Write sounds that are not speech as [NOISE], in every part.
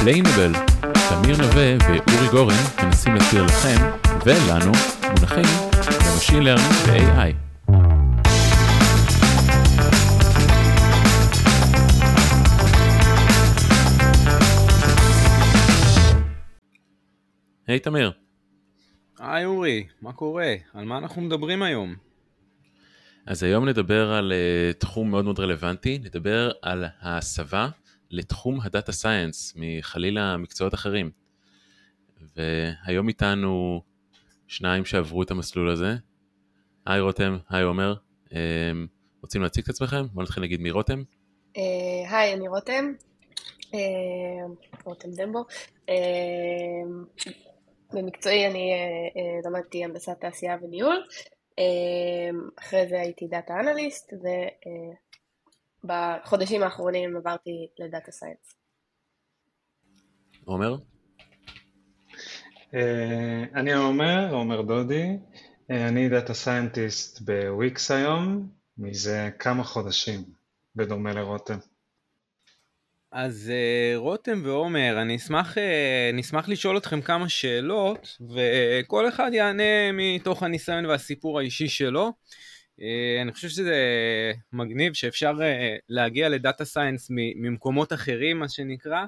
Explainable, תמיר נווה ואורי גורן מנסים להסביר לכם ולנו מונחים ב machine learning ו-AI. היי תמיר. היי אורי, מה קורה? על מה אנחנו מדברים היום? אז היום נדבר על אה, תחום מאוד מאוד רלוונטי, נדבר על ההסבה לתחום הדאטה סייאנס מחלילה מקצועות אחרים. והיום איתנו שניים שעברו את המסלול הזה. היי רותם, היי עומר. Um, רוצים להציג את עצמכם? בואו נתחיל להגיד מי רותם. Uh, היי, אני רותם. Uh, רותם דמבו. Uh, במקצועי אני למדתי הנדסת תעשייה וניהול. אמ, אחרי זה הייתי דאטה אנליסט, ובחודשים האחרונים עברתי ל data science. עומר? אה, אני עומר, עומר דודי, אה, אני data scientist בוויקס היום, מזה כמה חודשים, בדומה לרותם. אז אה, רותם ועומר, אני אשמח, אה, נשמח לשאול אתכם כמה שאלות, וכל אחד יענה מתוך הניסיון והסיפור האישי שלו. Uh, אני חושב שזה מגניב שאפשר uh, להגיע לדאטה סיינס ממקומות אחרים, מה שנקרא,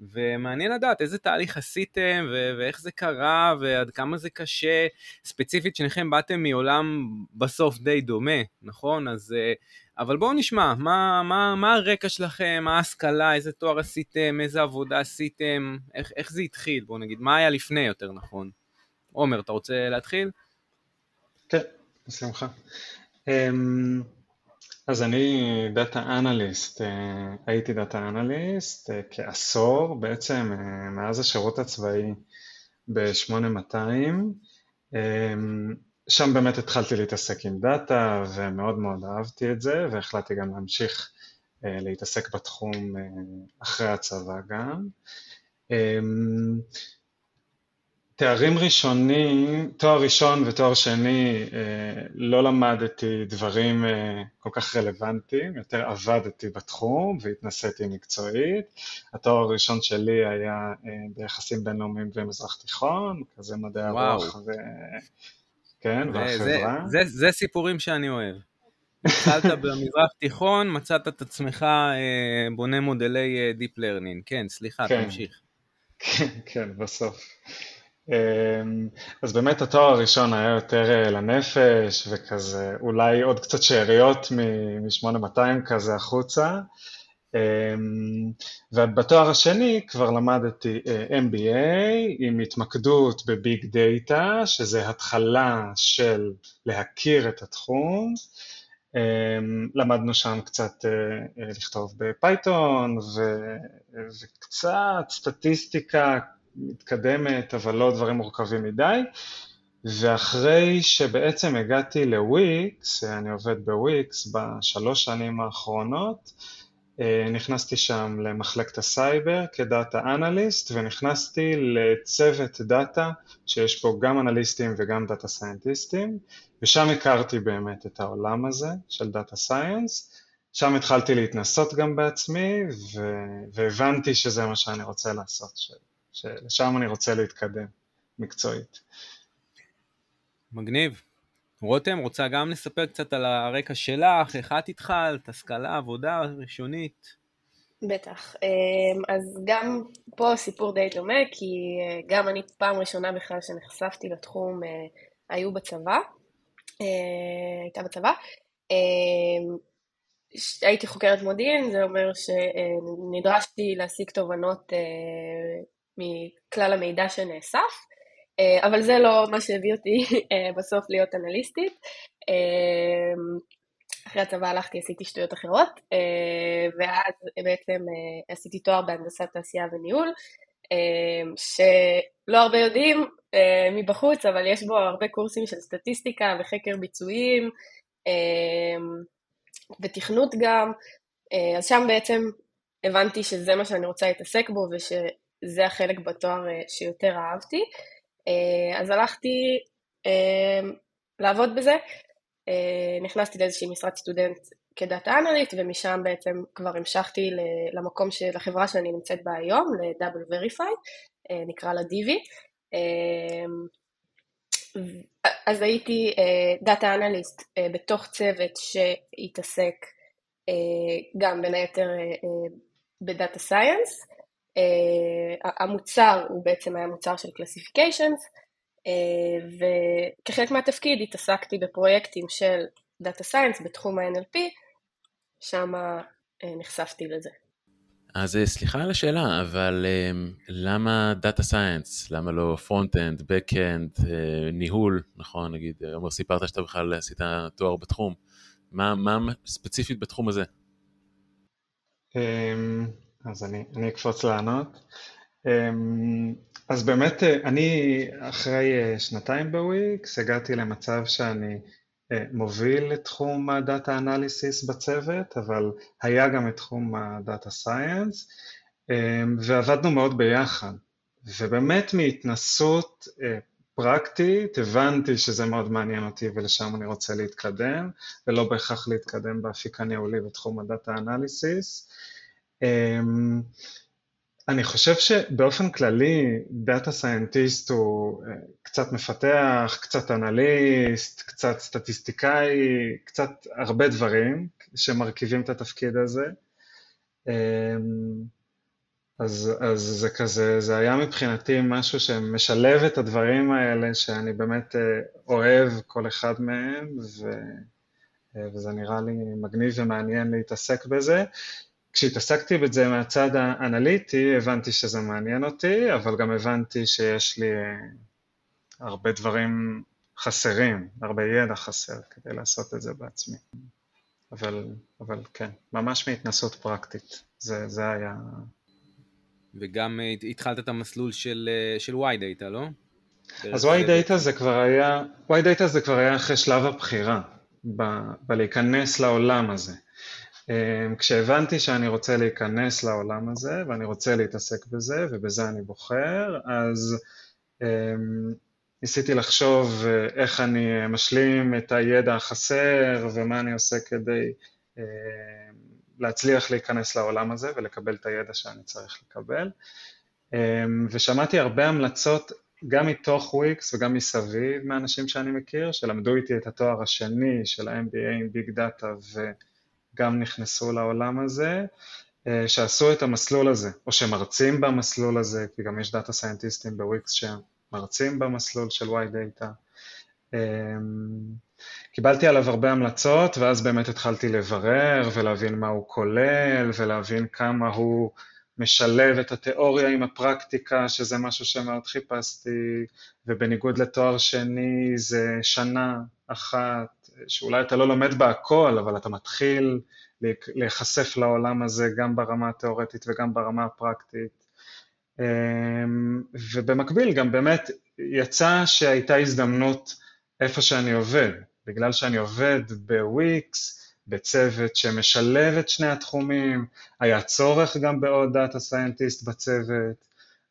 ומעניין לדעת איזה תהליך עשיתם, ו- ואיך זה קרה, ועד כמה זה קשה. ספציפית, שניכם באתם מעולם בסוף די דומה, נכון? אז... Uh, אבל בואו נשמע, מה, מה, מה הרקע שלכם, מה ההשכלה, איזה תואר עשיתם, איזה עבודה עשיתם, איך, איך זה התחיל, בואו נגיד, מה היה לפני יותר נכון. עומר, אתה רוצה להתחיל? כן, בשמחה. אמ, אז אני data analyst, הייתי data analyst כעשור, בעצם אה, מאז השירות הצבאי ב-8200. שם באמת התחלתי להתעסק עם data ומאוד מאוד אהבתי את זה והחלטתי גם להמשיך אה, להתעסק בתחום אה, אחרי הצבא גם. אה, תארים ראשונים, תואר ראשון ותואר שני לא למדתי דברים כל כך רלוונטיים, יותר עבדתי בתחום והתנסיתי מקצועית. התואר הראשון שלי היה ביחסים בינלאומיים ומזרח תיכון, כזה מדעי הרוח ו... כן, והחברה. זה, זה, זה סיפורים שאני אוהב. התחלת [LAUGHS] במזרח תיכון, מצאת את עצמך אה, בונה מודלי אה, Deep Learning. כן, סליחה, כן. תמשיך. כן, כן, בסוף. אה, אז באמת התואר הראשון היה יותר אה, לנפש, וכזה אולי עוד קצת שאריות מ-8200 כזה החוצה. אמ, ובתואר השני כבר למדתי אה, MBA עם התמקדות בביג דאטה, שזה התחלה של להכיר את התחום. אמ, למדנו שם קצת אה, לכתוב בפייתון וקצת סטטיסטיקה מתקדמת, אבל לא דברים מורכבים מדי. ואחרי שבעצם הגעתי לוויקס, אני עובד בוויקס בשלוש שנים האחרונות, אה, נכנסתי שם למחלקת הסייבר כ data analyst ונכנסתי לצוות data שיש פה גם אנליסטים וגם data scientist ים ושם הכרתי באמת את העולם הזה של דאטה סייאנס שם התחלתי להתנסות גם בעצמי ו- והבנתי שזה מה שאני רוצה לעשות, שלשם אני רוצה להתקדם מקצועית. מגניב. רותם, רוצה גם לספר קצת על הרקע שלך, איך את התחלת, השכלה, עבודה ראשונית? בטח. אמ, אז גם פה סיפור די דומה, כי אה, גם אני פעם ראשונה בכלל שנחשפתי לתחום אה, היו בצבא, אה, הייתה בצבא. אמ, הייתי חוקרת מודיעין, זה אומר שנדרשתי להשיג תובנות מכלל המידע שנאסף. אה, אבל זה לא מה שהביא אותי [LAUGHS] אה, בסוף להיות אנליסטית. אה, אחרי הצבא הלכתי, עשיתי שטויות אחרות, ואז בעצם עשיתי תואר בהנדסת תעשייה וניהול, שלא הרבה יודעים מבחוץ, אבל יש בו הרבה קורסים של סטטיסטיקה וחקר ביצועים, ותכנות גם, אז שם בעצם הבנתי שזה מה שאני רוצה להתעסק בו ושזה החלק בתואר שיותר אהבתי. אה, אז הלכתי אה, לעבוד בזה, אה, נכנסתי לאיזושהי משרת סטודנט כ data analyst, ומשם בעצם כבר המשכתי למקום של החברה שאני נמצאת בה היום, ל-Double Verify, נקרא לה DV. אז הייתי data analyst בתוך צוות שהתעסק גם בין היתר ב data science. המוצר הוא בעצם היה מוצר של classifications, וכחלק מהתפקיד התעסקתי בפרויקטים של data science בתחום ה-NLP, שם נחשפתי לזה. אז סליחה על השאלה, אבל למה data science? למה לא front-end, back-end, ניהול, נכון, נגיד, עומר סיפרת שאתה בכלל עשית תואר בתחום, מה, מה ספציפית בתחום הזה? אז אני, אני אקפוץ לענות. אז באמת, אני אחרי שנתיים בוויקס הגעתי למצב שאני מוביל את תחום ה data analysis בצוות, אבל היה גם את תחום ה data science, ועבדנו מאוד ביחד. ובאמת מהתנסות פרקטית הבנתי שזה מאוד מעניין אותי ולשם אני רוצה להתקדם, ולא בהכרח להתקדם באפיק הניהולי בתחום ה data analysis. אני חושב שבאופן כללי data scientist הוא אה, קצת מפתח, קצת אנליסט, קצת סטטיסטיקאי, קצת הרבה דברים שמרכיבים את התפקיד הזה. אמ, אז, אז זה כזה, זה היה מבחינתי משהו שמשלב את הדברים האלה שאני באמת אה, אוהב כל אחד מהם ו, אה, וזה נראה לי מגניב ומעניין להתעסק בזה. כשהתעסקתי בזה מהצד האנליטי, הבנתי שזה מעניין אותי, אבל גם הבנתי שיש לי אה, הרבה דברים חסרים, הרבה ידע חסר כדי לעשות את זה בעצמי. אבל, אבל כן, ממש מהתנסות פרקטית, זה, זה היה... וגם אה, התחלת את המסלול של, אה, של Y-Data, לא? אז Y-Data זה כבר היה, Y-Data זה כבר היה אחרי שלב הבחירה, ב, בלהיכנס לעולם הזה. אמ, כשהבנתי שאני רוצה להיכנס לעולם הזה ואני רוצה להתעסק בזה ובזה אני בוחר, אז אמ, ניסיתי לחשוב אה, איך אני משלים את הידע החסר ומה אני עושה כדי אמ, להצליח להיכנס לעולם הזה ולקבל את הידע שאני צריך לקבל. ושמעתי הרבה המלצות גם מתוך וויקס וגם מסביב מאנשים שאני מכיר, שלמדו איתי את התואר השני של ה-MBA עם big data ו... גם נכנסו לעולם הזה, אה, שעשו את המסלול הזה, או שמרצים במסלול הזה, כי גם יש דאטה סיינטיסטים בוויקס שמרצים במסלול של Y-Data. אמ, קיבלתי עליו הרבה המלצות, ואז באמת התחלתי לברר ולהבין מה הוא כולל, ולהבין כמה הוא משלב את התיאוריה עם הפרקטיקה, שזה משהו שמאוד חיפשתי, ובניגוד לתואר שני זה שנה אחת שאולי אתה לא לומד בה הכל, אבל אתה מתחיל להיחשף לעולם הזה גם ברמה התיאורטית וגם ברמה הפרקטית. אמ, ובמקביל גם באמת יצא שהייתה הזדמנות איפה שאני עובד, בגלל שאני עובד בוויקס, בצוות שמשלב את שני התחומים, היה צורך גם בעוד data scientist בצוות,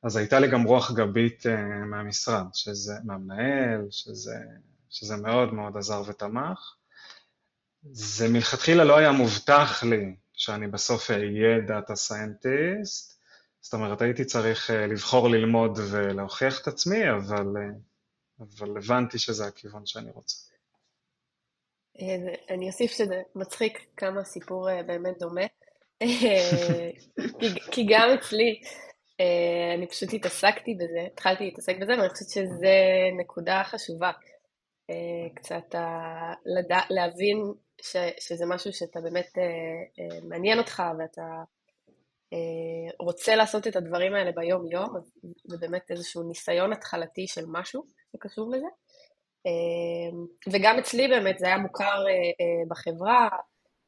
אז הייתה לי גם רוח גבית אה, מהמשרד, שזה, מהמנהל, שזה שזה מאוד מאוד עזר ותמך. זה מלכתחילה לא היה מובטח לי שאני בסוף אהיה data scientist, זאת אומרת הייתי צריך אה, לבחור ללמוד ולהוכיח את עצמי, אבל, אה, אבל הבנתי שזה הכיוון שאני רוצה. אה, אני אוסיף שזה מצחיק כמה סיפור באמת דומה, [LAUGHS] כי גם אצלי אני פשוט התעסקתי בזה, התחלתי להתעסק בזה ואני חושבת שזו נקודה חשובה. אה, קצת לדע, להבין ש, שזה משהו שאתה באמת אה, אה, מעניין אותך ואתה רוצה לעשות את הדברים האלה ביום יום, זה באמת איזשהו ניסיון התחלתי של משהו שקשור לזה. וגם אצלי באמת זה היה מוכר בחברה,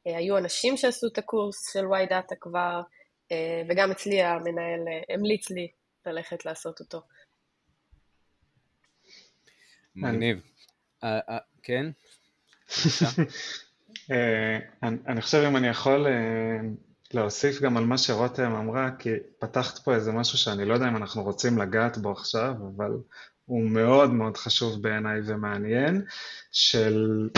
היו אנשים שעשו את הקורס של וואי דאטה כבר, וגם אצלי המנהל המליץ לי ללכת לעשות אותו. מגניב. אה, אה, כן? [LAUGHS] אה, אני חושב אם אני יכול להוסיף גם על מה שרותם אמרה, כי פתחת פה איזה משהו שאני לא יודע אם אנחנו רוצים לגעת בו עכשיו, אבל הוא מאוד מאוד חשוב בעיניי ומעניין, של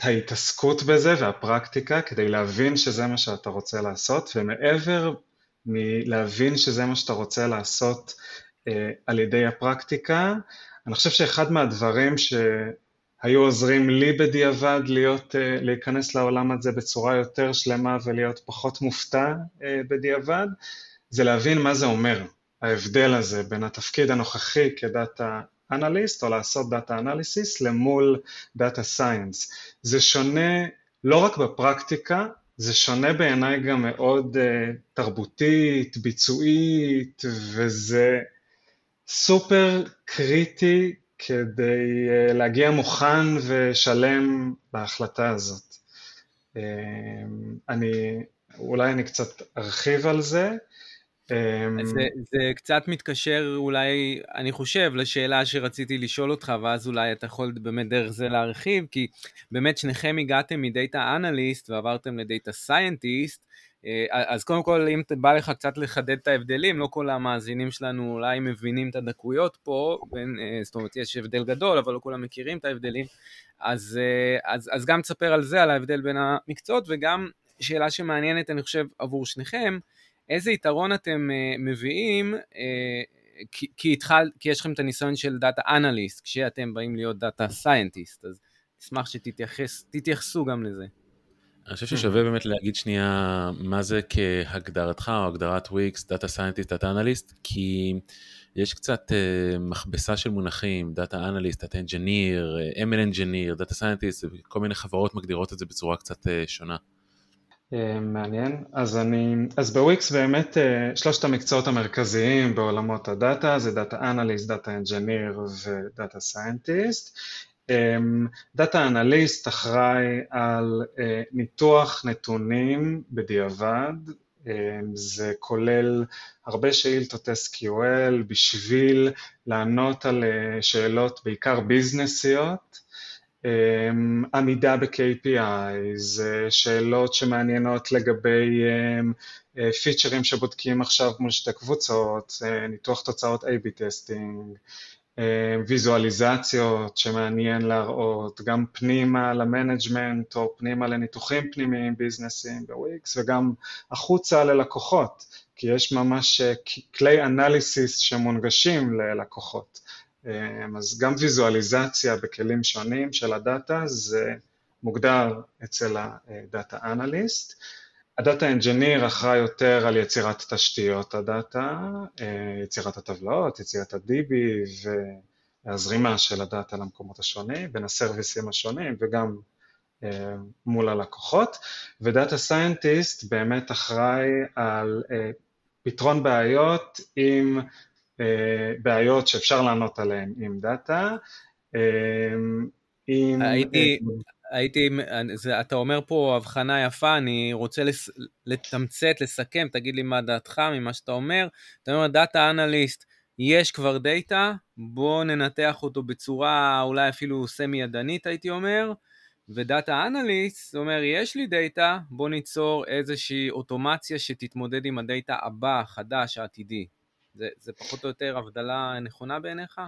ההתעסקות בזה והפרקטיקה כדי להבין שזה מה שאתה רוצה לעשות, ומעבר מלהבין שזה מה שאתה רוצה לעשות על ידי הפרקטיקה, אני חושב שאחד מהדברים שהיו עוזרים לי בדיעבד להיות, אה, להיכנס לעולם הזה בצורה יותר שלמה ולהיות פחות מופתע אה, בדיעבד, זה להבין מה זה אומר, ההבדל הזה בין התפקיד הנוכחי כ data analyst או לעשות data analysis למול data science. זה שונה לא רק בפרקטיקה, זה שונה בעיניי גם מאוד uh, תרבותית, ביצועית, וזה סופר קריטי כדי uh, להגיע מוכן ושלם בהחלטה הזאת. Uh, אני, אולי אני קצת ארחיב על זה. אמ, זה, זה קצת מתקשר אולי, אני חושב, לשאלה שרציתי לשאול אותך, ואז אולי אתה יכול באמת דרך זה להרחיב, כי באמת שניכם הגעתם מ data analyst ועברתם ל data scientist, אה, אז קודם כל, אם בא לך קצת לחדד את ההבדלים, לא כל המאזינים שלנו אולי מבינים את הדקויות פה, בין, אה, זאת אומרת, יש הבדל גדול, אבל לא כולם מכירים את ההבדלים, אז, אה, אז, אז גם תספר על זה, על ההבדל בין המקצועות, וגם שאלה שמעניינת, אני חושב, עבור שניכם, איזה יתרון אתם מביאים, כי, כי, התחל, כי יש לכם את הניסיון של data analyst, כשאתם באים להיות data scientist, אז אשמח שתתייחסו גם לזה. אני חושב ששווה באמת להגיד שנייה מה זה כהגדרתך או הגדרת Wix, data scientist, data analyst, כי יש קצת אה, מכבסה של מונחים, data analyst, data engineer, ML engineer, data scientist, כל מיני חברות מגדירות את זה בצורה קצת אה, שונה. אה, מעניין. אז אני, אז בוויקס באמת אה, שלושת המקצועות המרכזיים בעולמות ה data זה data analyst, data engineer ו data scientist. data analyst אחראי על אה, ניתוח נתונים בדיעבד, זה כולל הרבה שאילתות SQL בשביל לענות על שאלות בעיקר ביזנסיות. אמ, עמידה ב-KPI, שאלות שמעניינות לגבי פיצ'רים אמ, שבודקים עכשיו מול שתי קבוצות, אה, ניתוח תוצאות A-B testing, אמ, ויזואליזציות שמעניין להראות, גם פנימה ל management או פנימה לניתוחים פנימיים, ביזנסים בוויקס, וגם החוצה ללקוחות, כי יש ממש אה, כלי analysis שמונגשים ללקוחות. אמ, אז גם ויזואליזציה בכלים שונים של ה data זה מוגדר אצל ה data analyst. ה data engineer אחראי יותר על יצירת תשתיות ה data, אה, יצירת הטבלאות, יצירת ה-DB והזרימה של ה data למקומות השונים, בין הסרוויסים השונים וגם אה, מול הלקוחות, ו data scientist באמת אחראי על אה, פתרון בעיות עם בעיות שאפשר לענות עליהן עם data. עם... הייתי, הייתי, זה, אתה אומר פה הבחנה יפה, אני רוצה לס, לתמצת, לסכם, תגיד לי מה דעתך ממה שאתה אומר. אתה אומר, data analyst, יש כבר data, בוא ננתח אותו בצורה אולי אפילו סמי ידנית הייתי אומר, ו data analyst, זאת אומרת, יש לי data, בוא ניצור איזושהי אוטומציה שתתמודד עם ה data הבא, החדש, העתידי. זה, זה פחות או יותר הבדלה נכונה בעיניך?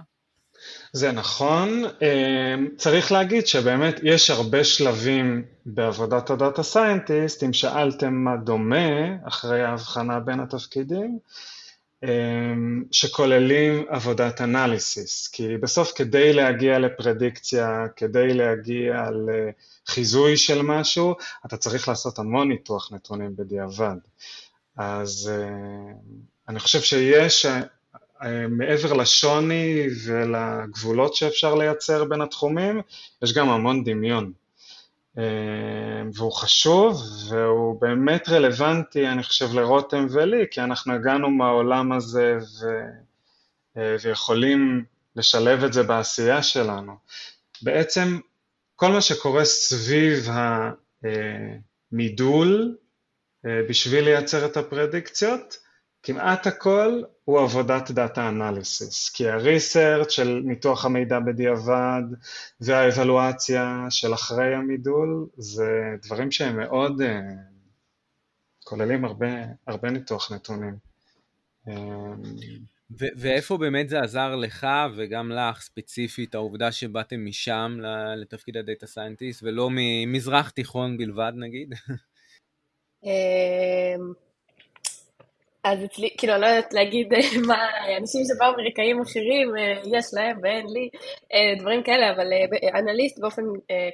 זה נכון, אמ, צריך להגיד שבאמת יש הרבה שלבים בעבודת ה data scientist, אם שאלתם מה דומה אחרי ההבחנה בין התפקידים, אמ, שכוללים עבודת אנליסיס, כי בסוף כדי להגיע לפרדיקציה, כדי להגיע לחיזוי של משהו, אתה צריך לעשות המון ניתוח נתונים בדיעבד. אז אמ, אני חושב שיש, מעבר לשוני ולגבולות שאפשר לייצר בין התחומים, יש גם המון דמיון. אה, והוא חשוב, והוא באמת רלוונטי, אני חושב, לרותם ולי, כי אנחנו הגענו מהעולם הזה ו... אה, ויכולים לשלב את זה בעשייה שלנו. בעצם כל מה שקורה סביב המידול בשביל לייצר את הפרדיקציות, כמעט הכל הוא עבודת דאטה אנליסיס, כי הריסרצ' של ניתוח המידע בדיעבד והאבלואציה של אחרי המידול זה דברים שהם מאוד uh, כוללים הרבה, הרבה ניתוח נתונים. Uh, ו- ואיפה באמת זה עזר לך וגם לך ספציפית, העובדה שבאתם משם לתפקיד הדאטה סיינטיסט ולא ממזרח תיכון בלבד נגיד? אז אצלי, כאילו, לא יודעת להגיד [LAUGHS] מה אנשים שבאו מרקעים אחרים, אה, יש להם ואין לי, אה, דברים כאלה, אבל אה, אנליסט באופן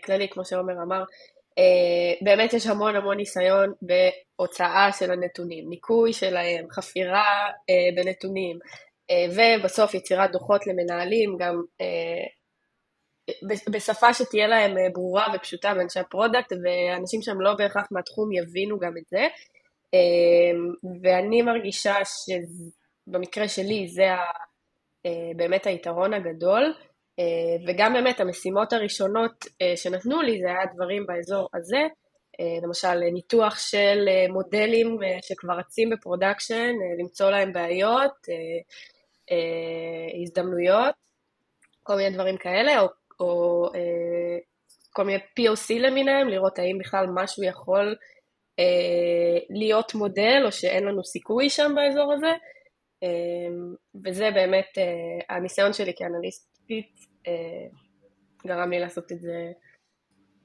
כללי, כמו שעומר אמר, באמת יש המון המון ניסיון בהוצאה של הנתונים, ניקוי שלהם, חפירה בנתונים, ובסוף יצירת דוחות למנהלים, גם בשפה שתהיה להם ברורה ופשוטה באנשי ה product, ואנשים שהם לא בהכרח מהתחום יבינו גם את זה. אמ, ואני מרגישה שבמקרה שלי זה באמת היתרון הגדול, אה, וגם באמת המשימות הראשונות אה, שנתנו לי זה היה דברים באזור הזה, אה, למשל ניתוח של מודלים שכבר רצים ב production, למצוא להם בעיות, הזדמנויות, כל מיני דברים כאלה, או, או כל מיני POC למיניהם, לראות האם בכלל משהו יכול אה, להיות מודל, או שאין לנו סיכוי שם באזור הזה, אה, וזה באמת, אה, הניסיון שלי כאנליסטית גרם לי לעשות את זה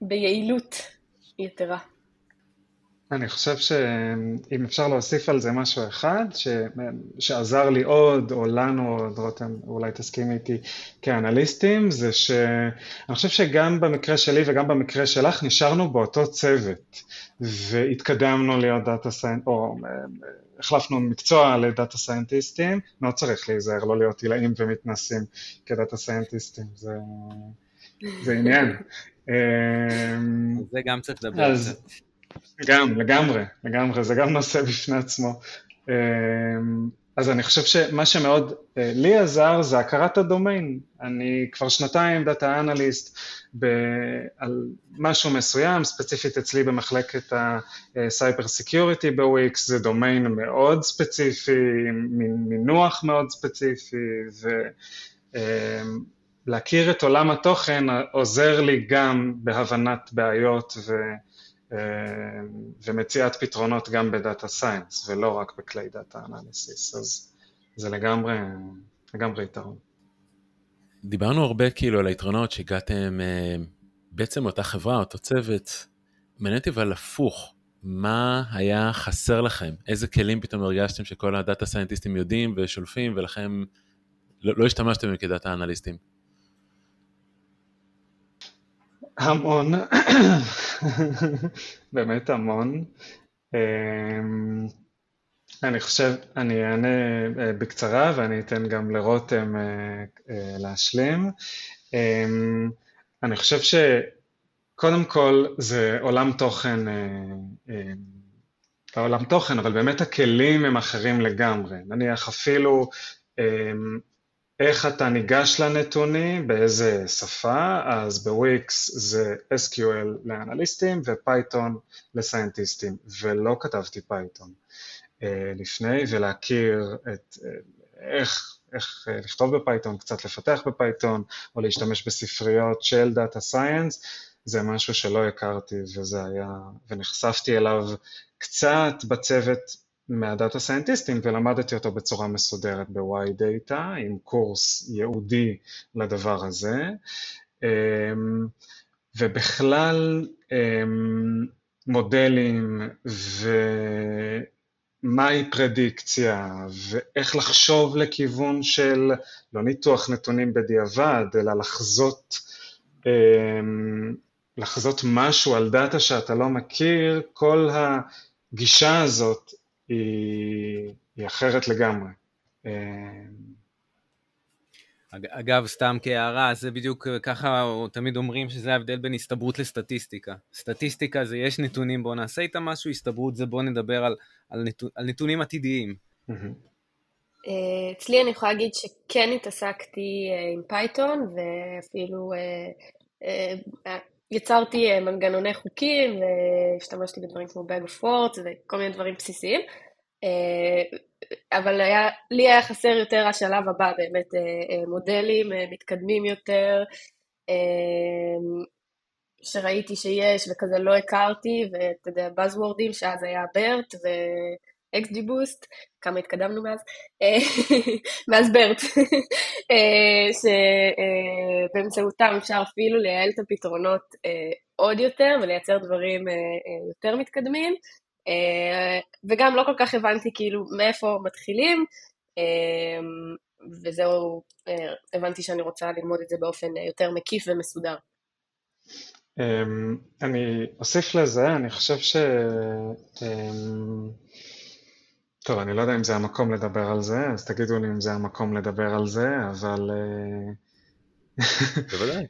ביעילות יתרה. אני חושב שאם אפשר להוסיף על זה משהו אחד, ש... שעזר לי עוד, או לנו, עוד רותם, אולי תסכים איתי כאנליסטים, זה שאני חושב שגם במקרה שלי וגם במקרה שלך נשארנו באותו צוות, והתקדמנו להיות data scient, או החלפנו מקצוע ל data סיינטיסטים, מאוד צריך להיזהר, לא להיות עילאים ומתנשאים כ data סיינטיסטים, זה, זה עניין. זה גם צריך לדבר על זה. גם, לגמרי, לגמרי, זה גם נושא בפני עצמו. אמ, אז אני חושב שמה שמאוד אה, לי עזר זה הכרת הדומיין. אני כבר שנתיים data analyst על משהו מסוים, ספציפית אצלי במחלקת ה cyber security ב Wix, זה דומיין מאוד ספציפי, מינוח מאוד ספציפי, ולהכיר אמ, את עולם התוכן עוזר לי גם בהבנת בעיות ו... אה, ומציאת פתרונות גם ב data science ולא רק בכלי data analysis, אז זה לגמרי, לגמרי יתרון. דיברנו הרבה כאילו על היתרונות שהגעתם אה, בעצם מאותה חברה, אותו צוות. מעניין אותי אבל הפוך, מה היה חסר לכם? איזה כלים פתאום הרגשתם שכל הדאטה סיינטיסטים יודעים ושולפים ולכם לא, לא השתמשתם כדאטה אנליסטים? המון, באמת המון. אמ, אני חושב, אני אענה אה, בקצרה ואני אתן גם לרותם אה, אה, להשלים. אמ, אני חושב שקודם כל זה עולם תוכן, לא עולם תוכן, אבל באמת הכלים הם אחרים לגמרי. נניח אפילו אמ, איך אתה ניגש לנתונים, באיזה שפה, אז בוויקס זה SQL לאנליסטים ו Python לסיינטיסטים, ולא כתבתי Python אה, לפני, ולהכיר את אה, איך, איך אה, לכתוב ב Python, קצת לפתח ב Python, או להשתמש בספריות של data science, זה משהו שלא הכרתי וזה היה, ונחשפתי אליו קצת בצוות מה data סיינטיסטים ולמדתי אותו בצורה מסודרת ב-YDATA עם קורס ייעודי לדבר הזה. אמ, ובכלל אמ, מודלים ומהי פרדיקציה ואיך לחשוב לכיוון של לא ניתוח נתונים בדיעבד אלא לחזות אמ, לחזות משהו על דאטה שאתה לא מכיר, כל הגישה הזאת היא, היא אחרת לגמרי. אה, אגב, סתם כהערה, זה בדיוק ככה תמיד אומרים שזה ההבדל בין הסתברות לסטטיסטיקה. סטטיסטיקה זה יש נתונים, בואו נעשה איתם משהו, הסתברות זה בואו נדבר על, על, נתון, על נתונים עתידיים. אה, אצלי אני יכולה להגיד שכן התעסקתי אה, עם Python, ואפילו יצרתי אה, מנגנוני חוקים והשתמשתי בדברים כמו bag of וכל מיני דברים בסיסיים. אה, אבל היה, לי היה חסר יותר השלב הבא, באמת אה, מודלים מתקדמים יותר, שראיתי שיש וכזה לא הכרתי, ואתה יודע, Buzzword ים, שאז היה BERT ו XG בוסט, כמה התקדמנו מאז, [LAUGHS] מאז ברט, שבאמצעותם אפשר אפילו לייעל את הפתרונות עוד יותר ולייצר דברים יותר מתקדמים. וגם לא כל כך הבנתי כאילו מאיפה מתחילים, וזהו, הבנתי שאני רוצה ללמוד את זה באופן יותר מקיף ומסודר. אמ, אני אוסיף לזה, אני חושב ש... טוב, אני לא יודע אם זה המקום לדבר על זה, אז תגידו לי אם זה המקום לדבר על זה, אבל... אה, [LAUGHS] בוודאי.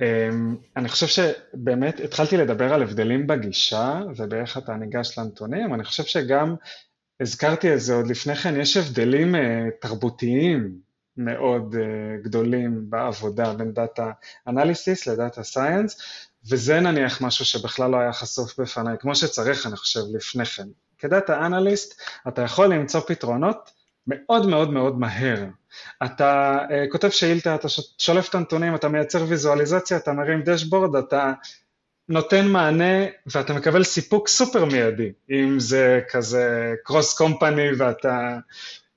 אמ, אני חושב שבאמת התחלתי לדבר על הבדלים בגישה ובאיך אתה ניגש לנתונים, אני חושב שגם הזכרתי את זה עוד לפני כן, יש הבדלים אה, תרבותיים מאוד אה, גדולים בעבודה בין דאטה אנליסיס לדאטה סייאנס, וזה נניח משהו שבכלל לא היה חשוף בפניי, כמו שצריך אני חושב לפני כן. כדאטה אנליסט אתה יכול למצוא פתרונות מאוד מאוד מאוד מהר. אתה uh, כותב שאילתה, אתה שולף את הנתונים, אתה מייצר ויזואליזציה, אתה מרים דשבורד, אתה נותן מענה ואתה מקבל סיפוק סופר מיידי, אם זה כזה קרוס קומפני ואתה,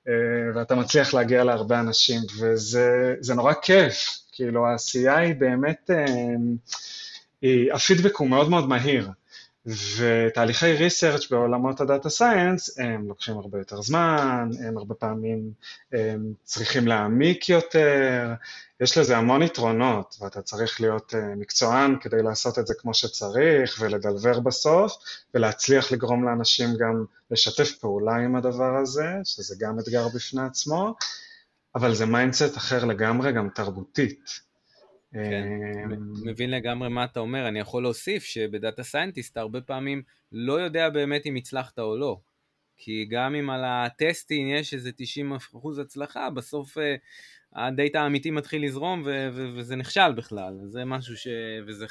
uh, ואתה מצליח להגיע להרבה אנשים, וזה נורא כיף, כאילו העשייה היא באמת, uh, היא, הפידבק הוא מאוד מאוד מהיר. ותהליכי ריסרצ' בעולמות הדאטה סייאנס הם לוקחים הרבה יותר זמן, הם הרבה פעמים הם צריכים להעמיק יותר, יש לזה המון יתרונות ואתה צריך להיות אה, מקצוען כדי לעשות את זה כמו שצריך ולדלבר בסוף ולהצליח לגרום לאנשים גם לשתף פעולה עם הדבר הזה, שזה גם אתגר בפני עצמו, אבל זה mindset אחר לגמרי, גם תרבותית. כן, אמ, מבין לגמרי מה אתה אומר, אני יכול להוסיף שב data scientist הרבה פעמים לא יודע באמת אם הצלחת או לא. כי גם אם על הטסטים יש איזה 90% הצלחה, בסוף אה, הדאטה האמיתי מתחיל לזרום ו- ו- וזה נכשל בכלל. זה משהו ש... וזה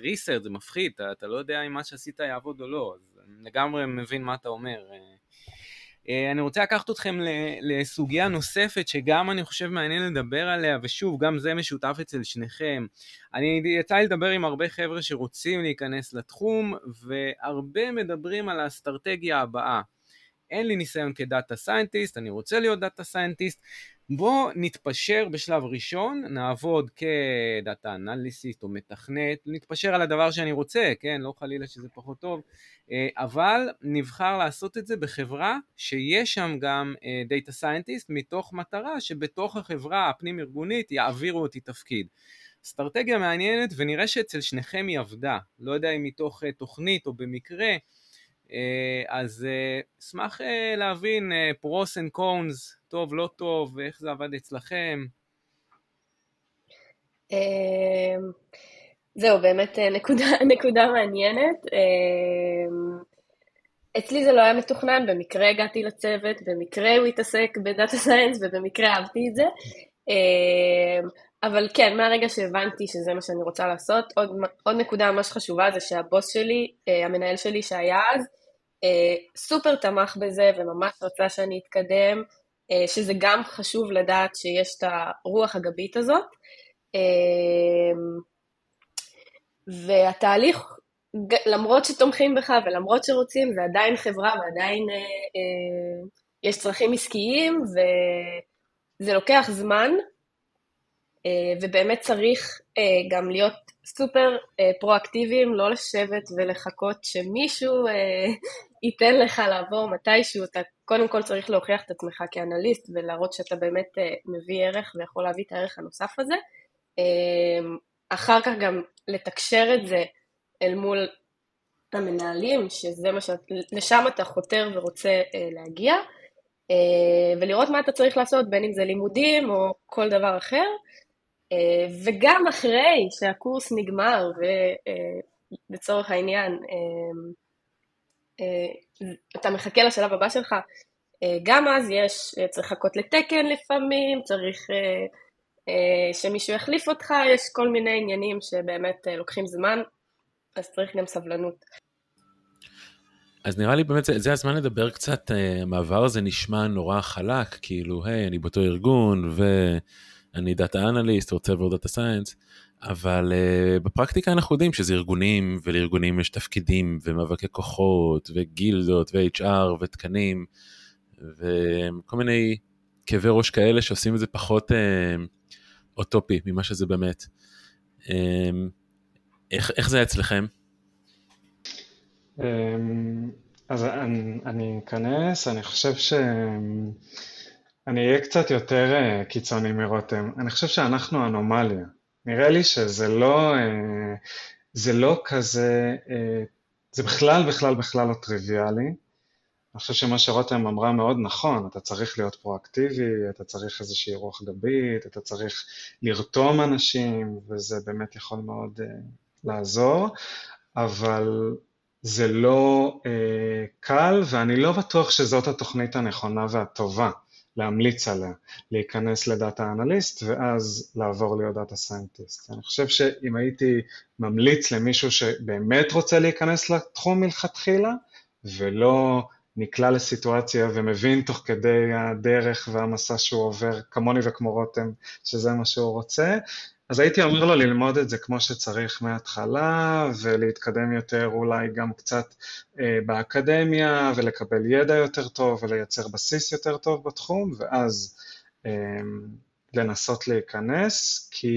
research, זה מפחיד, אתה, אתה לא יודע אם מה שעשית יעבוד או לא. אז אני לגמרי מבין מה אתה אומר. אה, אני רוצה לקחת אתכם לסוגיה נוספת שגם אני חושב מעניין לדבר עליה, ושוב, גם זה משותף אצל שניכם. אני יצא לי לדבר עם הרבה חבר'ה שרוצים להיכנס לתחום, והרבה מדברים על האסטרטגיה הבאה. אין לי ניסיון כ data scientist, אני רוצה להיות data scientist, בואו נתפשר בשלב ראשון, נעבוד כ data analyst או מתכנת, נתפשר על הדבר שאני רוצה, כן, לא חלילה שזה פחות טוב, אה, אבל נבחר לעשות את זה בחברה שיש שם גם data scientist מתוך מטרה שבתוך החברה הפנים ארגונית יעבירו אותי תפקיד. אסטרטגיה מעניינת ונראה שאצל שניכם היא עבדה, לא יודע אם מתוך אה, תוכנית או במקרה, אז אשמח אה, להבין pros and cons, טוב, לא טוב, ואיך זה עבד אצלכם. זהו, באמת אה, נקודה, [LAUGHS] נקודה מעניינת. אה, אצלי זה לא היה מתוכנן, במקרה הגעתי לצוות, במקרה הוא התעסק בדאטה [LAUGHS] סיינס ובמקרה אהבתי את זה. אה, אבל כן, מהרגע שהבנתי שזה מה שאני רוצה לעשות, עוד, עוד נקודה ממש חשובה זה שהבוס שלי, המנהל שלי שהיה אז, סופר תמך בזה וממש רצה שאני אתקדם, שזה גם חשוב לדעת שיש את הרוח הגבית הזאת. והתהליך, למרות שתומכים בך ולמרות שרוצים, זה עדיין חברה ועדיין אה, אה, יש צרכים עסקיים, וזה לוקח זמן, אה, ובאמת צריך אה, גם להיות סופר אה, פרואקטיביים, לא לשבת ולחכות שמישהו אה, [LAUGHS] ייתן לך לעבור מתישהו, אתה קודם כל צריך להוכיח את עצמך כאנליסט ולהראות שאתה באמת אה, מביא ערך ויכול להביא את הערך הנוסף הזה. אה, אחר כך גם לתקשר את זה אל מול המנהלים, שזה מה ש... לשם אתה חותר ורוצה אה, להגיע, אה, ולראות מה אתה צריך לעשות, בין אם זה לימודים או כל דבר אחר, אה, וגם אחרי שהקורס נגמר, ולצורך אה, העניין, אה, אה, אתה מחכה לשלב הבא שלך, אה, גם אז יש, צריך לחכות לתקן לפעמים, צריך... אה, אה, שמישהו יחליף אותך, יש כל מיני עניינים שבאמת אה, לוקחים זמן, אז צריך גם סבלנות. אז נראה לי באמת זה, זה הזמן לדבר קצת, אה, המעבר הזה נשמע נורא חלק, כאילו, היי, אני באותו ארגון, אני data analyst, רוצה לעבור data science, אבל אה, בפרקטיקה אנחנו יודעים שזה ארגונים, ולארגונים יש תפקידים, ומאבקי כוחות, וגילדות, ו-HR, ותקנים, וכל מיני כאבי ראש כאלה שעושים את זה פחות uh, אוטופי ממה שזה באמת. Um, איך, איך זה אצלכם? Um, אז אני, אני אכנס, אני חושב ש... אני אהיה קצת יותר uh, קיצוני מרותם. אני חושב שאנחנו אנומליה. נראה לי שזה לא, uh, זה לא כזה, uh, זה בכלל בכלל בכלל לא טריוויאלי. אני חושב שמה שרותם אמרה מאוד נכון, אתה צריך להיות פרואקטיבי, אתה צריך איזושהי רוח גבית, אתה צריך לרתום אנשים, וזה באמת יכול מאוד אה, לעזור, אבל זה לא אה, קל, ואני לא בטוח שזאת התוכנית הנכונה והטובה. להמליץ עליה, להיכנס ל data analyst ואז לעבור להיות data scientist. אני חושב שאם הייתי ממליץ למישהו שבאמת רוצה להיכנס לתחום מלכתחילה ולא נקלע לסיטואציה ומבין תוך כדי הדרך והמסע שהוא עובר, כמוני וכמו רותם, שזה מה שהוא רוצה, אז הייתי אומר לו ללמוד את זה כמו שצריך מההתחלה, ולהתקדם יותר אולי גם קצת אה, באקדמיה, ולקבל ידע יותר טוב, ולייצר בסיס יותר טוב בתחום, ואז אה, לנסות להיכנס, כי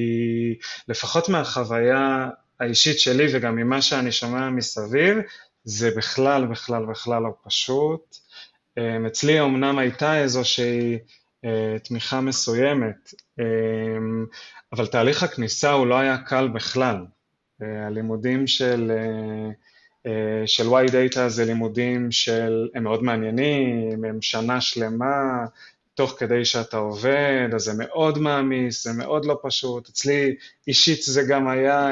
לפחות מהחוויה האישית שלי וגם ממה שאני שומע מסביב, זה בכלל, בכלל, בכלל לא פשוט. אה, אצלי אמנם הייתה איזושהי תמיכה מסוימת, אה, אבל תהליך הכניסה הוא לא היה קל בכלל. הלימודים של, של Y-Data זה לימודים של, הם מאוד מעניינים, הם שנה שלמה, תוך כדי שאתה עובד, אז זה מאוד מעמיס, זה מאוד לא פשוט. אצלי אישית זה גם היה,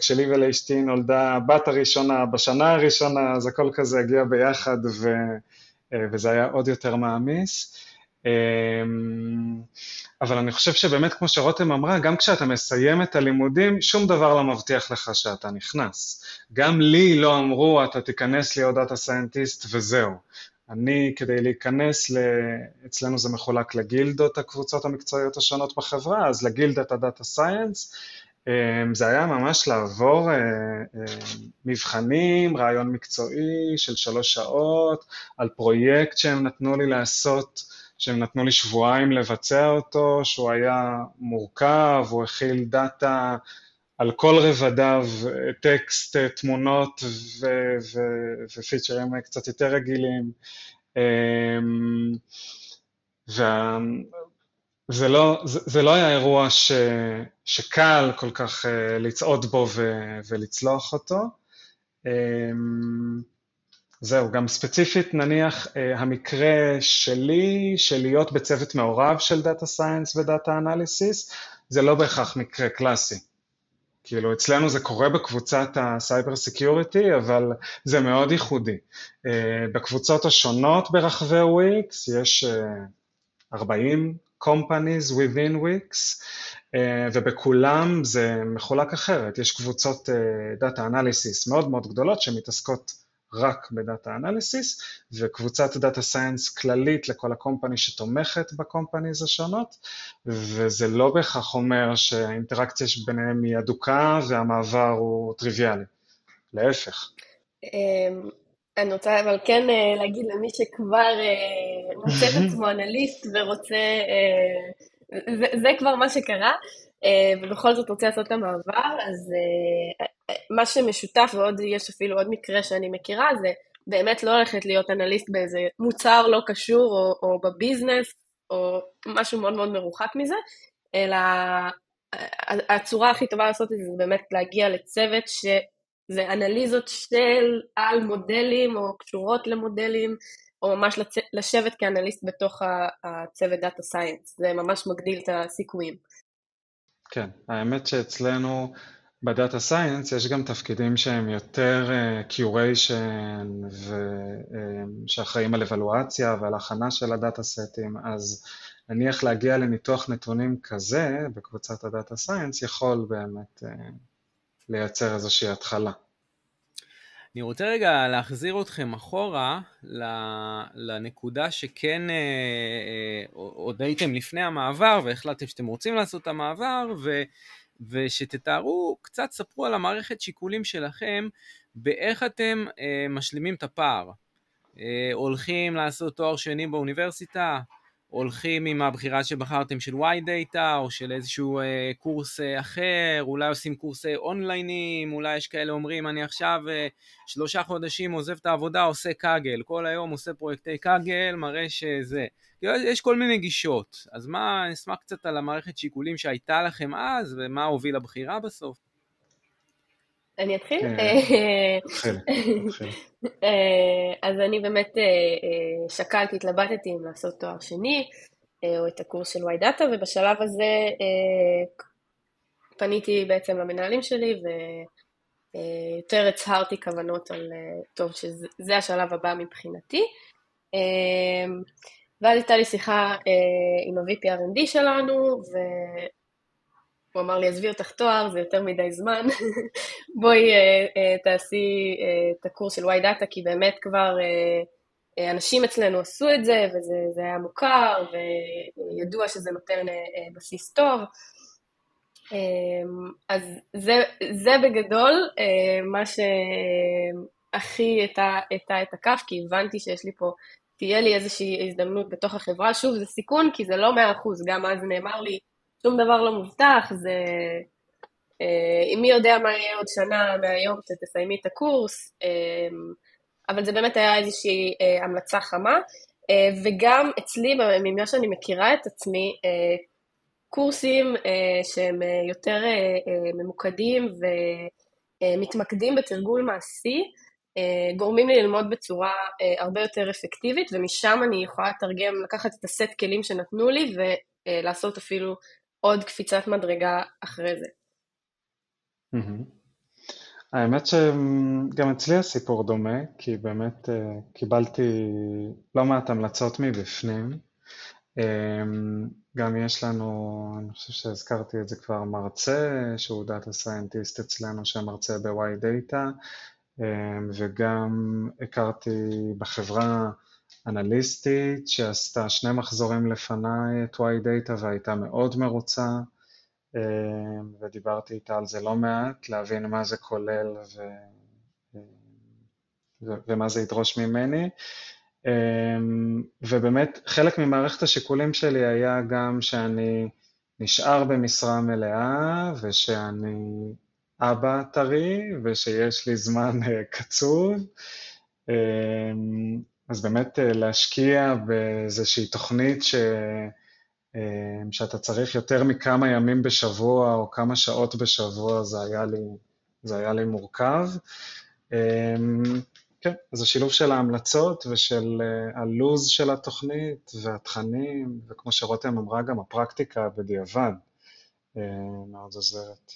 כשלי ולאשתי נולדה הבת הראשונה, בשנה הראשונה, אז הכל כזה הגיע ביחד, ו, וזה היה עוד יותר מעמיס. אמ, אבל אני חושב שבאמת, כמו שרותם אמרה, גם כשאתה מסיים את הלימודים, שום דבר לא מבטיח לך שאתה נכנס. גם לי לא אמרו, אתה תיכנס להיות data scientist וזהו. אני, כדי להיכנס, ל... אצלנו זה מחולק לגילדות, הקבוצות המקצועיות השונות בחברה, אז לגילדת ה data science, אמ, זה היה ממש לעבור אה, אה, מבחנים, ריאיון מקצועי של שלוש שעות, על פרויקט שהם נתנו לי לעשות שהם נתנו לי שבועיים לבצע אותו, שהוא היה מורכב, הוא הכיל דאטה על כל רבדיו, טקסט, תמונות ופיצ'רים קצת יותר רגילים. אמ, וזה לא, זה, זה לא היה אירוע ש, שקל כל כך אה, לצעוד בו ו, ולצלוח אותו. זהו, גם ספציפית נניח אה, המקרה שלי, של להיות בצוות מעורב של data science ו data analysis, זה לא בהכרח מקרה קלאסי. כאילו אצלנו זה קורה בקבוצת ה cyber security, אבל זה מאוד ייחודי. אה, בקבוצות השונות ברחבי וויקס יש 40 אה, companies within וויקס, ובכולם זה מחולק אחרת. יש קבוצות data analysis מאוד מאוד גדולות שמתעסקות רק ב data analysis, וקבוצת data science כללית לכל ה company שתומכת ב companies השונות, וזה לא בהכרח אומר שהאינטראקציה ביניהם היא אדוקה והמעבר הוא טריוויאלי, להפך. אמ, אני רוצה אבל כן אה, להגיד למי שכבר אה, מוצא את [LAUGHS] עצמו אנליסט ורוצה, אה, זה, זה כבר מה שקרה, ובכל זאת רוצה לעשות את המעבר, אז מה שמשותף, ועוד יש אפילו עוד מקרה שאני מכירה, זה באמת לא הולכת להיות אנליסט באיזה מוצר לא קשור, או, או בביזנס, או משהו מאוד מאוד מרוחק מזה, אלא הצורה הכי טובה לעשות את זה זה באמת להגיע לצוות שזה אנליזות של על מודלים, או קשורות למודלים, או ממש לשבת כאנליסט בתוך הצוות data science, זה ממש מגדיל את הסיכויים. כן, האמת שאצלנו ב data science יש גם תפקידים שהם יותר curation אה, ושאחראים על אבלואציה ועל הכנה של הדאטה סטים, אז נניח להגיע לניתוח נתונים כזה בקבוצת הדאטה סיינס יכול באמת uh, לייצר איזושהי התחלה. אני רוצה רגע להחזיר אתכם אחורה לנקודה שכן, אה, עוד הייתם לפני המעבר והחלטתם שאתם רוצים לעשות את המעבר, ו, ושתתארו, קצת ספרו על המערכת שיקולים שלכם, באיך אתם אה, משלימים את הפער. אה, הולכים לעשות תואר שני באוניברסיטה, הולכים עם הבחירה שבחרתם של y data או של איזשהו אה, קורס אה, אחר, אולי עושים קורסי אונליינים, אולי יש כאלה אומרים אני עכשיו אה, שלושה חודשים עוזב את העבודה, עושה קאגל, כל היום עושה פרויקטי קאגל, מראה שזה. יש כל מיני גישות, אז מה, אני אשמח קצת על המערכת שיקולים שהייתה לכם אז ומה הוביל לבחירה בסוף. אני אתחיל? כן, אה, אה, אז אני באמת אה, שקלתי, התלבטתי אם לעשות תואר שני, או את הקורס של וואי דאטה, ובשלב הזה פניתי בעצם למנהלים שלי, ויותר הצהרתי כוונות על, טוב, שזה השלב הבא מבחינתי. ואז הייתה לי שיחה עם ה-VP R&D שלנו, הוא אמר לי, עזבי אותך תואר, זה יותר מדי זמן, [LAUGHS] בואי אה, אה, תעשי אה, את הקורס של וואי דאטה, כי באמת כבר אנשים אצלנו עשו את זה, וזה היה מוכר, וידוע שזה נותן בסיס טוב. אה, אז זה, זה בגדול מה שהכי הטה את הכף, כי הבנתי שיש לי פה, תהיה לי איזושהי הזדמנות בתוך החברה. שוב, זה סיכון, כי זה לא מאה אחוז, גם אז נאמר לי, שום דבר לא מובטח, זה... אה, מי יודע מה יהיה עוד שנה מהיום שתסיימי את הקורס, אה, אבל זה באמת היה איזושהי אה, המלצה חמה, וגם אצלי, ממה שאני מכירה את עצמי, קורסים שהם יותר ממוקדים ומתמקדים בתרגול מעשי, גורמים לי ללמוד בצורה הרבה יותר אפקטיבית, ומשם אני יכולה לתרגם, לקחת את הסט כלים שנתנו לי ולעשות אפילו עוד קפיצת מדרגה אחרי זה. האמת שגם אצלי הסיפור דומה, כי באמת אה, קיבלתי לא מעט המלצות מבפנים. אמ, גם יש לנו, אני חושב שהזכרתי את זה כבר, מרצה שהוא data scientist אצלנו שמרצה ב-Y Data, אמ, וגם הכרתי בחברה אנליסטית שעשתה שני מחזורים לפניי את Y-Data והייתה מאוד מרוצה אה, ודיברתי איתה על זה לא מעט, להבין מה זה כולל ו... ו... ומה זה ידרוש ממני. אה, ובאמת חלק ממערכת השיקולים שלי היה גם שאני נשאר במשרה מלאה ושאני אבא טרי ושיש לי זמן אה, קצוב. אז באמת אה, להשקיע באיזושהי תוכנית ש... אה, שאתה צריך יותר מכמה ימים בשבוע או כמה שעות בשבוע, זה היה לי, זה היה לי מורכב. אה, כן, אז השילוב של ההמלצות ושל הלוז של התוכנית והתכנים, וכמו שרותם אמרה, גם הפרקטיקה בדיעבד מאוד עוזרת.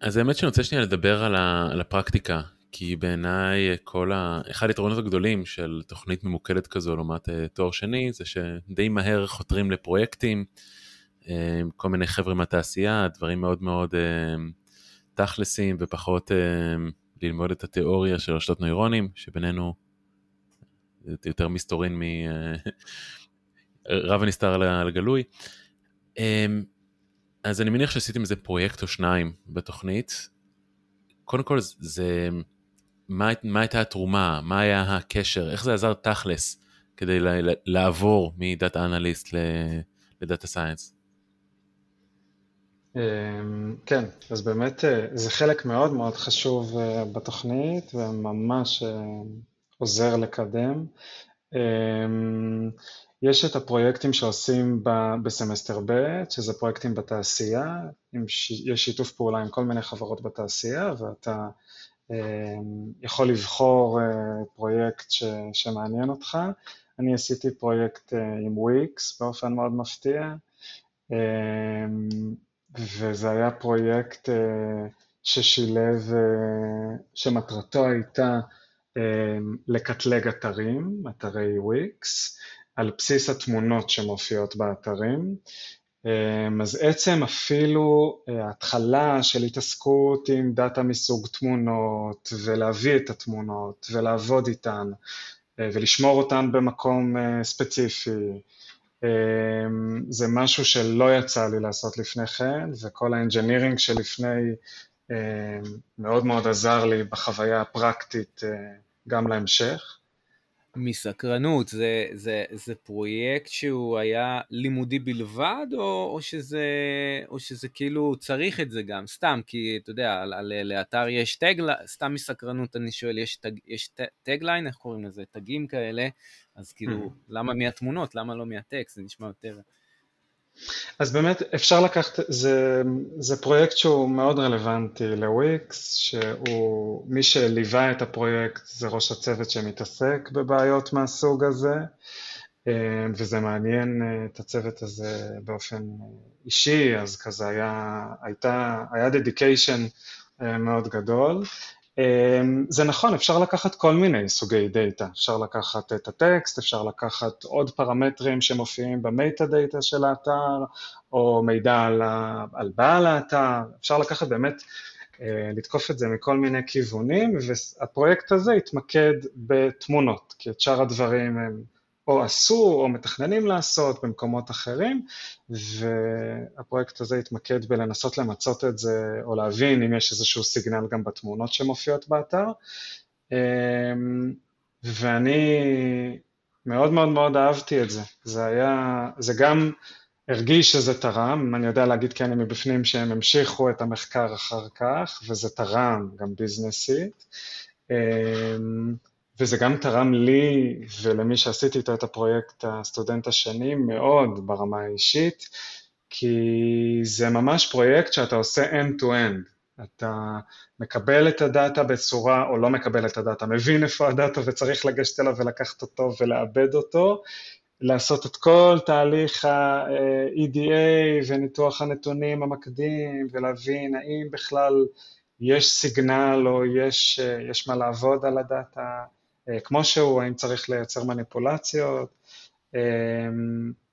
אז האמת שאני רוצה שנייה לדבר על הפרקטיקה, כי בעיניי כל ה... אחד היתרונות הגדולים של תוכנית ממוקדת כזו לעומת אה, תואר שני זה שדי מהר חותרים לפרויקטים, אה, כל מיני חבר'ה מהתעשייה, דברים מאוד מאוד אה, תכלסים ופחות ללמוד את התיאוריה של רשתות נוירונים, שבינינו זה יותר מסתורין מ... [LAUGHS] רב הנסתר על הגלוי. אז אני מניח שעשיתם איזה פרויקט או שניים בתוכנית. קודם כל זה מה, מה הייתה התרומה, מה היה הקשר, איך זה עזר תכלס כדי לעבור מדאטה אנליסט לדאטה סיינס? כן, אז באמת אה, זה חלק מאוד מאוד חשוב אה, בתוכנית וממש אה, עוזר לקדם. יש את הפרויקטים שעושים בסמסטר ב', שזה פרויקטים בתעשייה, יש שיתוף פעולה עם כל מיני חברות בתעשייה ואתה אמ, יכול לבחור אה, פרויקט ש, שמעניין אותך. אני עשיתי פרויקט אה, עם וויקס באופן מאוד מפתיע, אמ, וזה היה פרויקט אה, ששילב, שמטרתו הייתה אמ, לקטלג אתרים, אתרי וויקס, על בסיס התמונות שמופיעות באתרים, אמ, אז עצם אפילו אה, ההתחלה של התעסקות עם data מסוג תמונות ולהביא את התמונות ולעבוד איתן אה, ולשמור אותן במקום אה, ספציפי זה משהו שלא יצא לי לעשות לפני כן, וכל ה engineering שלפני מאוד מאוד עזר לי בחוויה הפרקטית גם להמשך. מסקרנות, זה, זה, זה פרויקט שהוא היה לימודי בלבד, או, או, שזה, או שזה כאילו צריך את זה גם, סתם, כי אתה יודע, על, על, לאתר יש tag, סתם מסקרנות אני שואל, יש, tag, יש tagline, איך קוראים לזה, טגים כאלה, אז כאילו, mm. למה מהתמונות, למה לא מהטקסט, זה נשמע יותר... אז באמת אפשר לקחת, זה, זה פרויקט שהוא מאוד רלוונטי לוויקס, שהוא, מי שליווה את הפרויקט זה ראש הצוות שמתעסק בבעיות מהסוג הזה, אה, וזה מעניין אה, את הצוות הזה באופן אישי, אז כזה היה, הייתה, היה dedication אה, מאוד גדול. אמ, זה נכון, אפשר לקחת כל מיני סוגי data, אפשר לקחת את הטקסט, אפשר לקחת עוד פרמטרים שמופיעים ב meta data של האתר, או מידע על, על בעל האתר, אפשר לקחת באמת, אה, לתקוף את זה מכל מיני כיוונים, והפרויקט הזה התמקד בתמונות, כי את שאר הדברים הם או עשו או מתכננים לעשות במקומות אחרים, והפרויקט הזה התמקד בלנסות למצות את זה, או להבין אם יש איזשהו סיגנל גם בתמונות שמופיעות באתר. אמ, ואני מאוד מאוד מאוד אהבתי את זה. זה היה, זה גם הרגיש שזה תרם, אני יודע להגיד כי אני מבפנים שהם המשיכו את המחקר אחר כך, וזה תרם גם ביזנסית. וזה גם תרם לי ולמי שעשיתי איתו את הפרויקט, הסטודנט השני, מאוד ברמה האישית, כי זה ממש פרויקט שאתה עושה end-to-end. אתה מקבל את הדאטה בצורה, או לא מקבל את הדאטה, מבין איפה הדאטה וצריך לגשת אליו ולקחת אותו ולעבד אותו, לעשות את כל תהליך ה-EDA וניתוח הנתונים המקדים, ולהבין האם בכלל יש סיגנל או יש, יש מה לעבוד על הדאטה, אה, כמו שהוא, האם צריך לייצר מניפולציות, אה,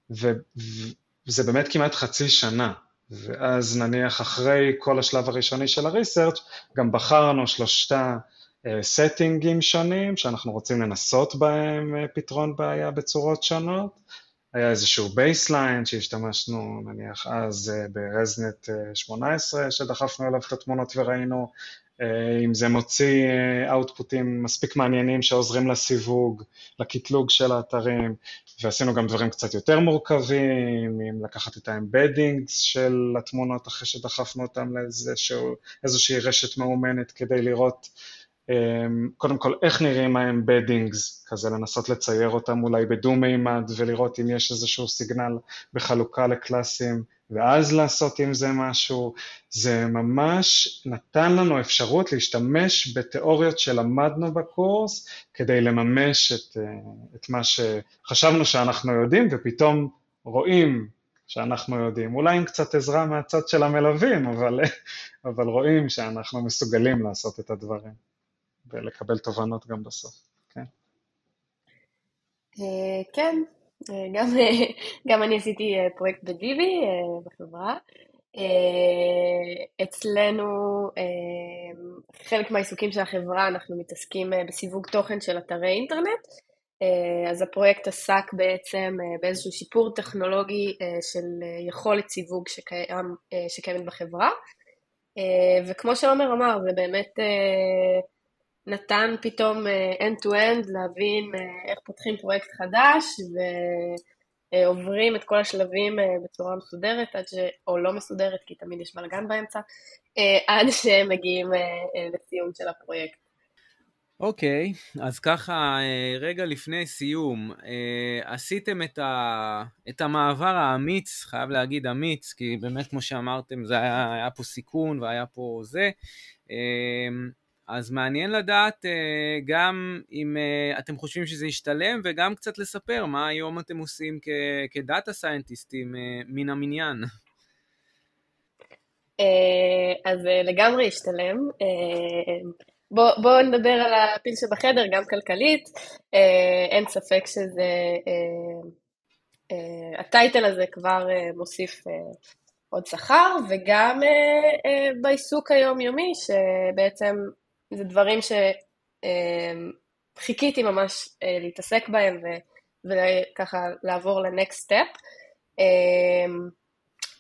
וזה באמת כמעט חצי שנה, ואז נניח אחרי כל השלב הראשוני של הריסרצ' גם בחרנו שלושתה סטינגים אה, שונים שאנחנו רוצים לנסות בהם פתרון בעיה בצורות שונות. היה איזשהו baseline שהשתמשנו נניח אז ב ResNet 18 שדחפנו אליו את התמונות וראינו אה, אם זה מוציא אאוטפוטים מספיק מעניינים שעוזרים לסיווג, לקטלוג של האתרים, ועשינו גם דברים קצת יותר מורכבים, אם לקחת את ה embeddings של התמונות אחרי שדחפנו אותם לאיזושהי רשת מאומנת כדי לראות אה, קודם כל איך נראים ה embeddings, כזה לנסות לצייר אותם אולי בדו-מימד ולראות אם יש איזשהו signal בחלוקה לקלאסים. ואז לעשות עם זה משהו, זה ממש נתן לנו אפשרות להשתמש בתיאוריות שלמדנו בקורס כדי לממש את, את מה שחשבנו שאנחנו יודעים ופתאום רואים שאנחנו יודעים, אולי עם קצת עזרה מהצד של המלווים, אבל, [LAUGHS] אבל רואים שאנחנו מסוגלים לעשות את הדברים ולקבל תובנות גם בסוף, כן? אה, כן, גם, אה, גם אני עשיתי אה, פרויקט בדיבי אה, בחברה. אצלנו, חלק מהעיסוקים של החברה, אנחנו מתעסקים בסיווג תוכן של אתרי אינטרנט. אז הפרויקט עסק בעצם באיזשהו שיפור טכנולוגי של יכולת סיווג שקיימת בחברה. וכמו שעומר אמר, זה באמת נתן פתאום אה, end-to-end להבין אה, איך פותחים פרויקט חדש ועוברים את כל השלבים אה, בצורה מסודרת, ש... או לא מסודרת, כי תמיד יש בלאגן באמצע, עד שהם מגיעים לסיום של הפרויקט. אוקיי, okay, אז ככה, רגע לפני סיום, עשיתם את, ה, את המעבר האמיץ, חייב להגיד אמיץ, כי באמת כמו שאמרתם, זה היה, היה פה סיכון והיה פה זה. אז מעניין לדעת אה, גם אם אה, אתם חושבים שזה ישתלם וגם קצת לספר מה היום אתם עושים כדאטה סיינטיסטים אה, מן המניין. אז לגמרי ישתלם. בואו בוא נדבר על הפיל שבחדר, גם כלכלית. אין ספק שזה, הטייטל הזה כבר מוסיף עוד שכר, וגם בעיסוק היומיומי, שבעצם זה דברים שחיכיתי ממש אה, להתעסק בהם וככה לעבור לנקסט סטפ.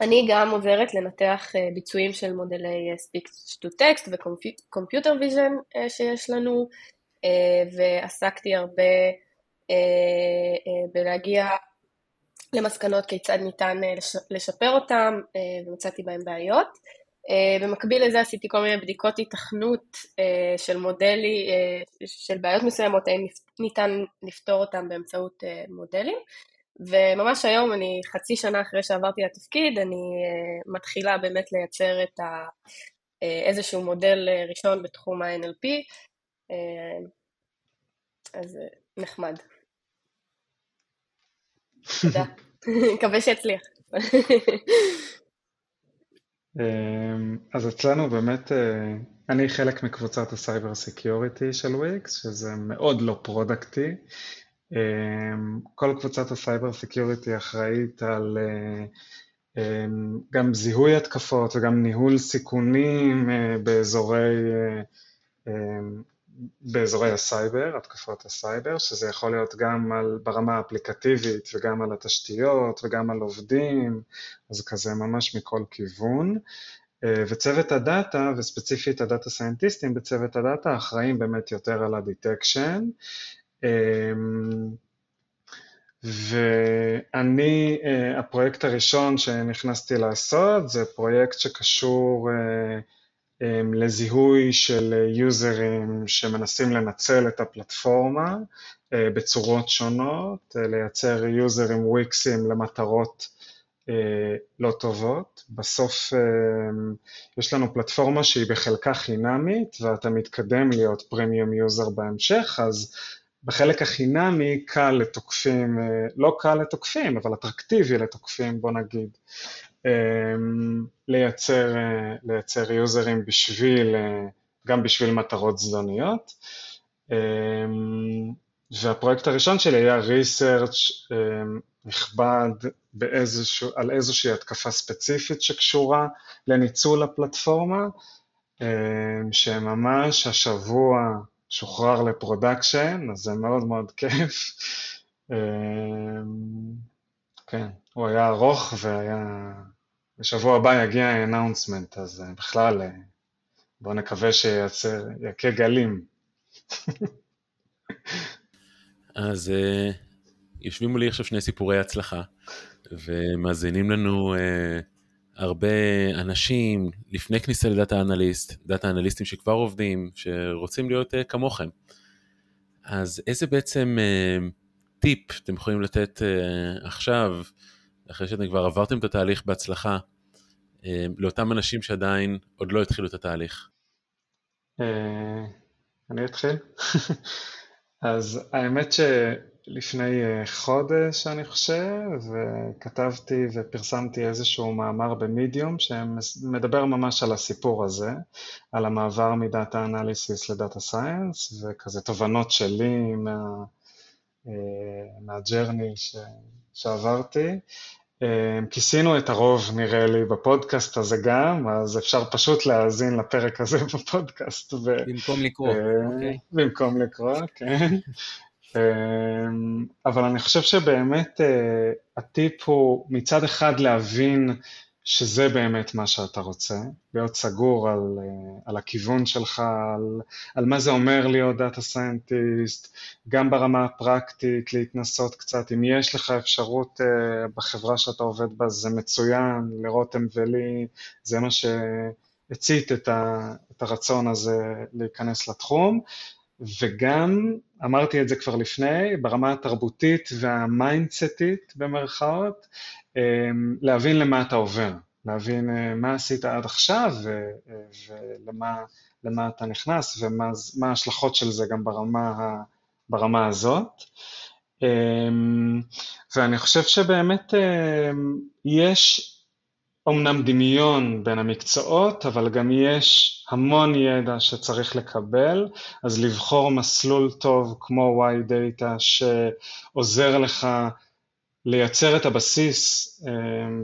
אני גם עוזרת לנתח ביצועים של מודלי speech to text ו-computer vision שיש לנו, ועסקתי הרבה בלהגיע למסקנות כיצד ניתן לשפר אותם, ומצאתי בהם בעיות. במקביל לזה עשיתי כל מיני בדיקות התכנות של מודלי, של בעיות מסוימות, האם ניתן לפתור אותם באמצעות מודלים. וממש היום, אני חצי שנה אחרי שעברתי לתפקיד, אני מתחילה באמת לייצר את ה... איזשהו מודל ראשון בתחום ה-NLP, אז נחמד. תודה. [LAUGHS] מקווה שיצליח. [LAUGHS] אמ, אז אצלנו באמת, אה, אני חלק מקבוצת ה cyber security של וויקס, שזה מאוד לא פרודקטי. אמ, כל קבוצת ה cyber security אחראית על אה, אמ, גם זיהוי התקפות וגם ניהול סיכונים אה, באזורי באזורי הסייבר, התקפות הסייבר, שזה יכול להיות גם על, ברמה האפליקטיבית וגם על התשתיות וגם על עובדים, אז כזה ממש מכל כיוון. אה, וצוות ה data, וספציפית ה data סיינטיסטים בצוות ה data, אחראים באמת יותר על ה detection. אמ, ואני, אה, הפרויקט הראשון שנכנסתי לעשות זה פרויקט שקשור אה, לזיהוי של יוזרים שמנסים לנצל את הפלטפורמה אה, בצורות שונות, אה, לייצר יוזרים וויקסים למטרות אה, לא טובות. בסוף יש לנו פלטפורמה שהיא בחלקה חינמית ואתה מתקדם להיות premium user בהמשך, אז בחלק החינמי קל לתוקפים, לא קל לתוקפים, אבל אטרקטיבי לתוקפים, בוא נגיד. אמ, לייצר, אה, לייצר יוזרים בשביל, אה, גם בשביל מטרות זדוניות. אמ, והפרויקט הראשון שלי היה research אמ, נכבד באיזשהו, על איזושהי התקפה ספציפית שקשורה לניצול הפלטפורמה, שממש השבוע שוחרר ל production, אז זה מאוד מאוד כיף. כן, הוא היה ארוך והיה בשבוע הבא יגיע האנאונסמנט, אז אה, בכלל אה, בואו נקווה שייצר, יכה גלים. אז uh, יושבים מולי עכשיו שני סיפורי הצלחה, ומאזינים לנו uh, הרבה אנשים לפני כניסה לדאטה אנליסט, דאטה אנליסטים שכבר עובדים, שרוצים להיות uh, כמוכם. אז איזה בעצם טיפ אתם יכולים לתת עכשיו אחרי שאתם כבר עברתם את התהליך בהצלחה, אה, לאותם אנשים שעדיין עוד לא התחילו את התהליך? אה, אני אתחיל. [LAUGHS] אז האמת שלפני אה, חודש, אני חושב, כתבתי ופרסמתי איזשהו מאמר במדיום שמדבר ממש על הסיפור הזה, על המעבר מדאטה אנליסיס לדאטה סייאנס, וכזה תובנות שלי מה... מהג'רני ש... שעברתי. אמ, כיסינו את הרוב נראה לי בפודקאסט הזה גם, אז אפשר פשוט להאזין לפרק הזה [LAUGHS] בפודקאסט. ו... במקום לקרוא, אה, אוקיי. במקום לקרוא, כן. אמ, אבל אני חושב שבאמת אה, הטיפ הוא מצד אחד להבין שזה באמת מה שאתה רוצה, להיות סגור על, אה, על הכיוון שלך, על, על מה זה אומר להיות data scientist, גם ברמה הפרקטית, להתנסות קצת, אם יש לך אפשרות uh, בחברה שאתה עובד בה, זה מצוין, לרותם ולי, זה מה שהצית את, ה, את הרצון הזה להיכנס לתחום, וגם, אמרתי את זה כבר לפני, ברמה התרבותית והמיינדסטית במרכאות, אמ, להבין למה אתה עובר, להבין אה, מה עשית עד עכשיו ולמה אתה נכנס ומה ההשלכות של זה גם ברמה, ברמה הזאת. אמ, ואני חושב שבאמת אמ, יש אומנם דמיון בין המקצועות, אבל גם יש המון ידע שצריך לקבל, אז לבחור מסלול טוב כמו Y-Data שעוזר לך לייצר את הבסיס אה,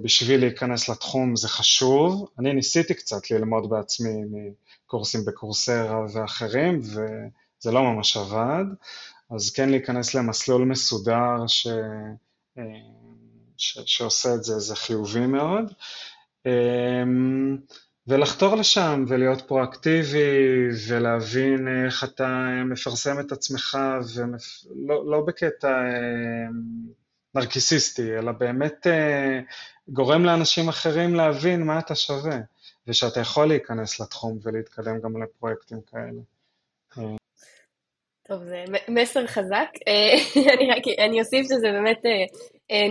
בשביל להיכנס לתחום זה חשוב. אני ניסיתי קצת ללמוד בעצמי מקורסים בקורסרה ואחרים, וזה לא ממש עבד, אז כן להיכנס למסלול מסודר ש, ש, שעושה את זה, זה חיובי מאוד. ולחתור לשם ולהיות פרואקטיבי ולהבין איך אתה מפרסם את עצמך ולא לא בקטע אה, נרקיסיסטי, אלא באמת אה, גורם לאנשים אחרים להבין מה אתה שווה ושאתה יכול להיכנס לתחום ולהתקדם גם לפרויקטים כאלה. טוב, זה מסר חזק. אה, [LAUGHS] אני, רק, אני אוסיף שזה באמת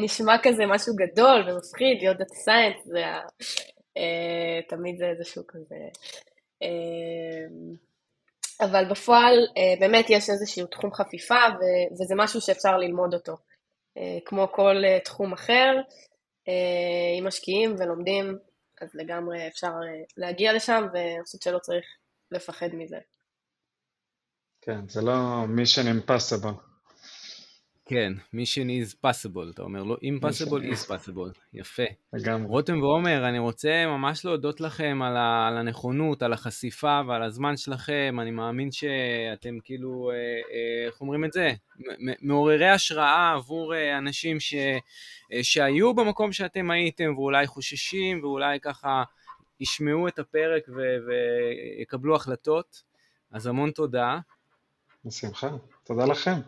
נשמע כזה משהו גדול ומפחיד, להיות דאטה סיינס, זה אה, תמיד זה איזשהו כזה... אה, אבל בפועל אה, באמת יש איזשהו תחום חפיפה וזה משהו שאפשר ללמוד אותו. כמו כל תחום אחר, אם משקיעים ולומדים, אז לגמרי אפשר להגיע לשם ואני חושבת שלא צריך לפחד מזה. כן, זה לא mission impossible. כן, mission is possible, אתה אומר, לא impossible is possible, יפה. לגמרי. רותם ועומר, אני רוצה ממש להודות לכם על, ה, על הנכונות, על החשיפה ועל הזמן שלכם, אני מאמין שאתם כאילו, אה, אה, איך אומרים את זה? מעוררי השראה עבור אה, אנשים ש, שהיו במקום שאתם הייתם ואולי חוששים ואולי ככה ישמעו את הפרק ו, ויקבלו החלטות, אז המון תודה. בשמחה, תודה לכם.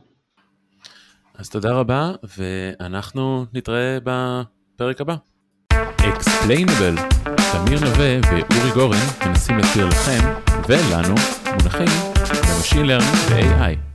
אז תודה רבה, ואנחנו נתראה בפרק הבא. Explainable, תמיר נווה ואורי גורן מנסים להסביר לכם ולנו מונחים ב machine learning ו-AI.